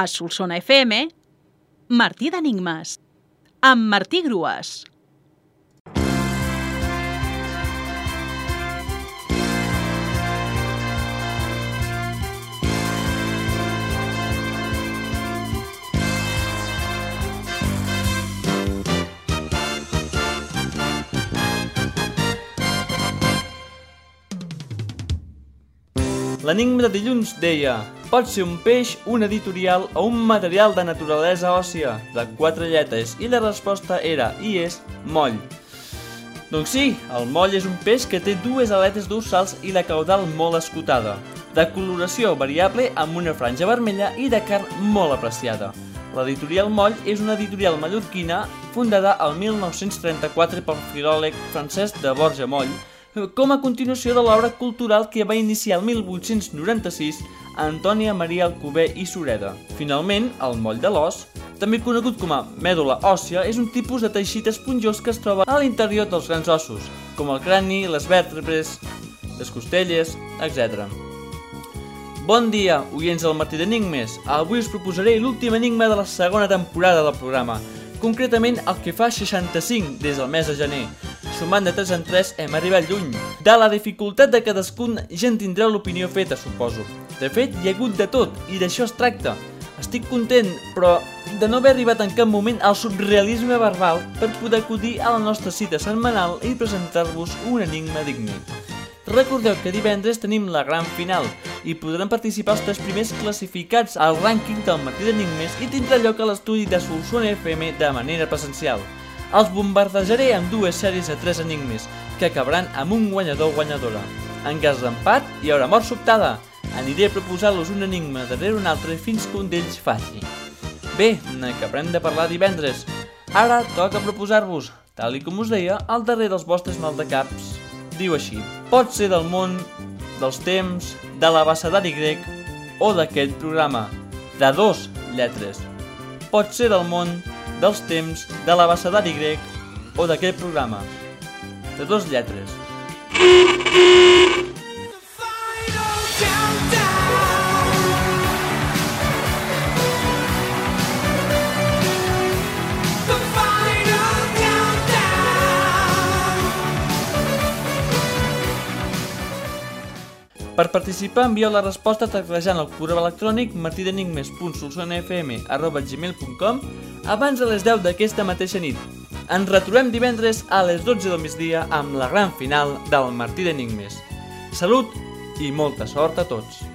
A Solsona FM, Martí d'Enigmes, amb Martí Grues. L'enigma de dilluns deia Pot ser un peix, un editorial o un material de naturalesa òssia, de quatre lletres, i la resposta era, i és, moll. Doncs sí, el moll és un peix que té dues aletes dorsals i la caudal molt escotada, de coloració variable amb una franja vermella i de carn molt apreciada. L'editorial Moll és una editorial mallorquina fundada el 1934 pel filòleg Francesc de Borja Moll, com a continuació de l'obra cultural que va iniciar el 1896 Antònia Maria Alcover i Sureda. Finalment, el moll de l'os, també conegut com a mèdula òssia, és un tipus de teixit esponjós que es troba a l'interior dels grans ossos, com el crani, les vèrtebres, les costelles, etc. Bon dia, oients del Martí d'Enigmes. Avui us proposaré l'últim enigma de la segona temporada del programa, concretament el que fa 65 des del mes de gener. Sumant de 3 en 3 hem arribat lluny. De la dificultat de cadascun ja en tindreu l'opinió feta, suposo. De fet, hi ha hagut de tot, i d'això es tracta. Estic content, però de no haver arribat en cap moment al surrealisme verbal per poder acudir a la nostra cita setmanal i presentar-vos un enigma digne. Recordeu que divendres tenim la gran final i podran participar els tres primers classificats al rànquing del Martí d'Enigmes i tindrà lloc a l'estudi de Solsona FM de manera presencial. Els bombardejaré amb dues sèries de tres enigmes, que acabaran amb un guanyador o guanyadora. En cas d'empat, hi haurà mort sobtada. Aniré a proposar-los un enigma darrere un altre fins que un d'ells falli. Bé, n'acabarem de parlar divendres. Ara toca proposar-vos, tal i com us deia, el darrer dels vostres maldecaps diu així Pot ser del món, dels temps, de l'abecedari grec o d'aquest programa, de dos lletres. Pot ser del món, dels temps, de l'abecedari grec o d'aquest programa, de dos lletres. Per participar envieu la resposta teclejant el correu electrònic martidenigmes.solsonfm.gmail.com abans de les 10 d'aquesta mateixa nit. Ens retrobem divendres a les 12 del migdia amb la gran final del Martí d'Enigmes. Salut i molta sort a tots!